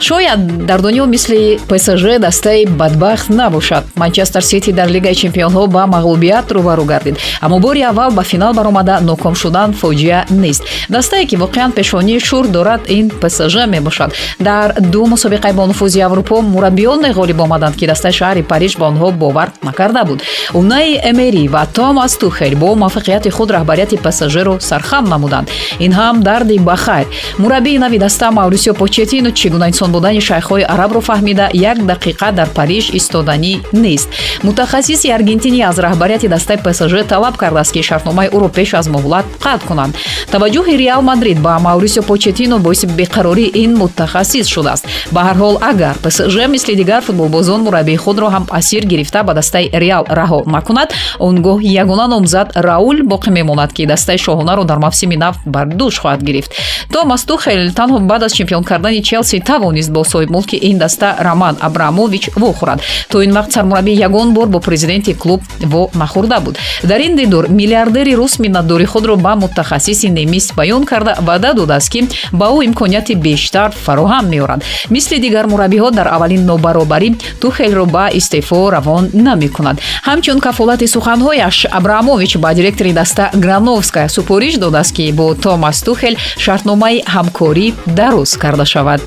шояд дар дунё мисли псж дастаи бадбахт набошад. Манчестер сити дар лигаи чемпионҳо ба мағлубият рӯбарӯ гардид. Аммо бори аввал ба финал баромада ноком шудан фоҷиа нест. Дастае ки воқеан пешонии шур дорад ин псж мебошад. Дар ду мусобиқаи бо нуфузи аврупо мураббиёне ғолиб омаданд ки дастаи шаҳри париж ба онҳо бовар накарда буд. Унаи эмери ва томас тухел бо муваффақияти худ раҳбарияти псжро сархам намуданд. Ин ҳам дарди ба хайр. Мураббии нави даста маурисио почетино чӣ гуна инсон будани шайхҳои арабро фаҳмида як дақиқа дар париж истоданӣ нест. Мутахассиси аргентинӣ аз раҳбарияти дастаи псж талаб кардааст ки шартномаи ӯро пеш аз муҳлат қатъ кунанд. Таваҷҷӯҳи реал мадрид ба маурисио почетино боиси беқарории ин мутахассис шудааст ба ҳар ҳол агар псж мисли дигар футболбозон мураббии худро ҳам асир гирифта ба дастаи реал раҳо накунад он гоҳ ягона номзад раул боқӣ мемонад ки дастаи шоҳонаро дар мавсими нав бар дӯш хоҳад гирифт. Томас тухел танҳо баъд аз чемпион кардани челси тавонист бо соҳибмулки ин даста роман абрамович вохӯрад то ин вақт сармураббӣ ягон бор бо президенти клуб во нахӯрда буд. Дар ин дидор миллиардери рус миннатдории худро ба мутахассиси немис баён карда ваъда додааст ки ба ӯ имконияти бештар фароҳам меорад. Мисли дигар мураббиҳо дар аввалин нобаробарӣ тухелро ба истеъфо равон намекунад. Ҳамчун кафолати суханҳояш абрамович ба директори даста грановская супориш додааст ки бо томас тухел шартномаи ҳамкорӣ дароз карда шавад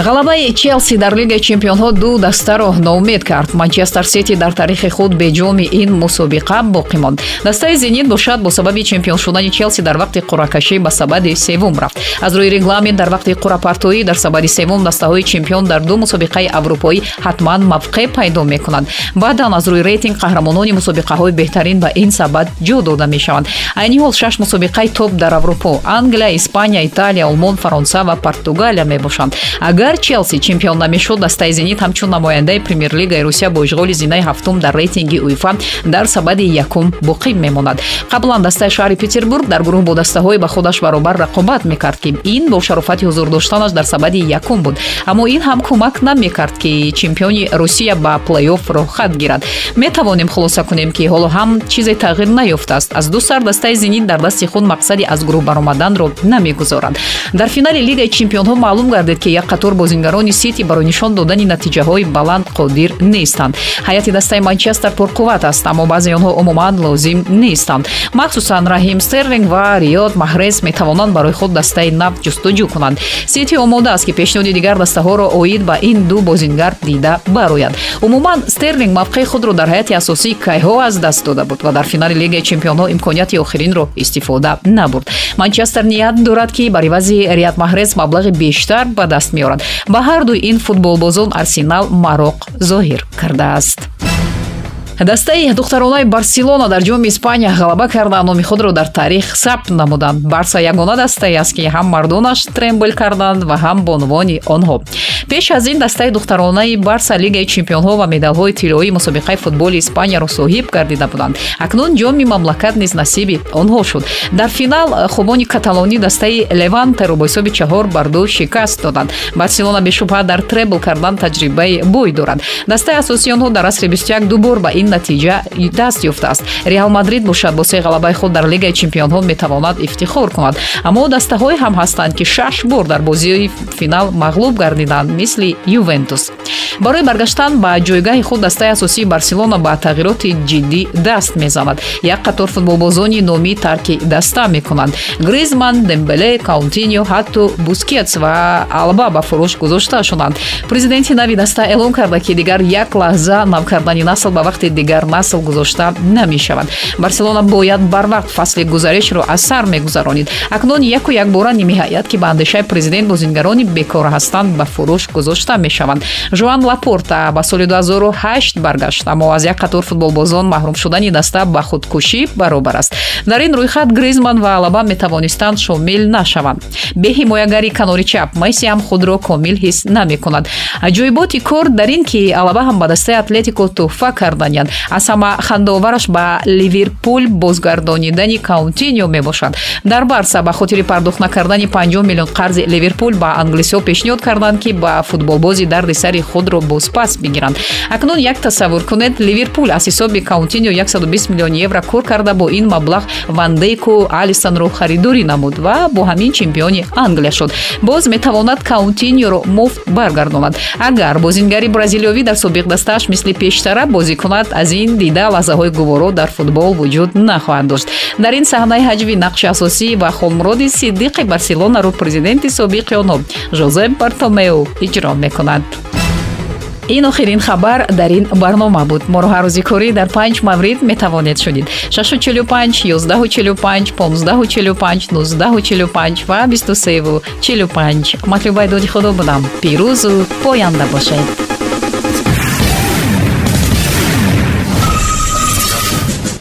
ғалабаи челси дар лигаи чемпионҳо ду дастаро ноумед кард. Манчестер сити дар тарихи худ беҷоми ин мусобиқа боқӣ монд. Дастаи зенит бошад бо сабаби чемпион шудани челси дар вақти қуръакашӣ ба сабади севум рафт. Аз рӯи регламент дар вақти қуръапартоӣ дар сабади севум дастаҳои чемпион дар ду мусобиқаи аврупоӣ ҳатман мавқеъ пайдо мекунанд баъдан аз рӯи рейтинг қаҳрамонони мусобиқаҳои беҳтарин ба ин сабад ҷо дода мешаванд. Айни ҳол шаш мусобиқаи топ дар аврупо англия испания италия олмон фаронса ва португалия мебошанд. Агар агар челси чемпион намешуд. Дастаи зенит ҳамчун намояндаи премер-лигаи русия бо ишғоли зинаи ҳафтум дар рейтинги уефа дар сабади якум боқӣ мемонад. Қаблан дастаи шаҳри петербург дар гурӯҳ бо дастаҳои ба худаш баробар рақобат мекард ки ин бо шарофати ҳузур доштанаш дар сабади якум буд. Аммо ин ҳам кӯмак намекард ки чемпиони русия ба плейофф роҳхат гирад. Метавонем хулоса кунем ки ҳоло ҳам чизе тағйир наёфтааст. Аз ду сар дастаи зенит дар дасти худ мақсади аз гурӯҳ баромаданро намегузорад. Дар финали лигаи чемпионҳо маълум гардид ки як қатор бозингарони сити барои нишон додани натиҷаҳои баланд қодир нестанд. Ҳайати дастаи манчестер пурқувват аст аммо баъзеи онҳо умуман лозим нестанд. Махсусан раҳим стерлинг ва риёд маҳрез метавонанд барои худ дастаи нав ҷустуҷӯ кунанд. Сити омода аст ки пешниҳоди дигар дастаҳоро оид ба ин ду бозингар дида барояд. Умуман стерлинг мавқеи худро дар ҳайати асосӣ кайҳо аз даст дода буд ва дар финали лигаи чемпионҳо имконияти охиринро истифода набурд. Манчестер ният дорад ки бар ивази рият маҳрез маблағи бештар ба даст меорад ба ҳарду ин футболбозон арсенал мароқ зоҳир кардааст дастаи духтаронаи барселона дар ҷоми испания ғалаба карда номи худро дар таърих сабт намуданд. Барса ягона дастае аст ки ҳам мардонаш трембл карданд ва ҳам бонувони онҳо. Пеш аз ин дастаи духтаронаи барса лигаи чемпионҳо ва медалҳои тиллоии мусобиқаи футболи испанияро соҳиб гардида буданд. Акнун ҷоми мамлакат низ насиби онҳо шуд. Дар финал хубони каталонӣ дастаи левантеро бо ҳисоби чаҳор бар ду шикаст доданд. Барселона бешубҳа дар требл кардан таҷрибаи бой дорад. Дастаи асосии онҳо дар асри бистяк дубор ба ин натиҷа даст ёфтааст. Реал мадрид бошад бо се ғалабаи худ дар лигаи чемпионҳо метавонад ифтихор кунад. Аммо дастаҳое ҳам ҳастанд ки шаш бор дар бозии финал мағлуб гардиданд мисли ювентус. Барои баргаштан ба ҷойгоҳи худ дастаи асосии барселона ба тағйироти ҷиддӣ даст мезанад. Як қатор футболбозони номӣ тарки даста мекунанд. Гризман дембеле каунтиньо ҳатто бускетс ва алба ба фурӯш гузошта шуданд президенти нави даста эълон карда ки дигар як лаҳза нав кардани насл ба вақти дигар насл гузошта намешавад. Барселона бояд барвақт фасли гузаришро аз сар мегузаронид. Акнун яку якбора нимиҳаят ки ба андешаи президент бозингарони бекор ҳастанд ба фурӯш гузошта мешаванд. Жоан лапорта ба соли 2008 баргашт аммо аз як қатор футболбозон маҳрум шудани даста ба худкушӣ баробар аст. Дар ин рӯйхат гризман ва алаба метавонистанд шомил нашаванд. Бе ҳимоягари канори чап месси ҳам худро комил ҳис намекунад. Аҷоиботи кор дар ин ки алаба ҳам ба дастаи атлетико туҳфа кардаянд аз ҳама хандаовараш ба ливерпул бозгардонидани каунтиньо мебошад. Дар барса ба хотири пардохт накардани 5 миллион қарзи ливерпул ба англисиҳо пешниҳод карданд ки ба футболбози дарди сари худро бозпас бигиранд. Акнун як тасаввур кунед ливерпул аз ҳисоби каунтиньо 120 миллион евро кор карда бо ин маблағ вандейку алисонро харидорӣ намуд ва бо ҳамин чемпиони англия шуд. Боз метавонад каунтиньоро муфт баргардонад. Агар бозингари бразилиёвӣ дар собиқ дастааш мисли пештара бозӣ кунад аз ин дида лаҳзаҳои гуворо дар футбол вуҷуд нахоҳад дошт. Дар ин саҳнаи ҳаҷви нақши асосӣ ва холмуроди сиддиқи барселонаро президенти собиқи онҳо жозеп бартомео иҷро мекунад. Ин охирин хабар дар ин барнома буд. Моро ҳар рӯзи корӣ дар панҷ маврид метавонед шунид 645 145 1545 1945 ва 2345 матлубаи доди худо будам. Пирӯзу поянда бошед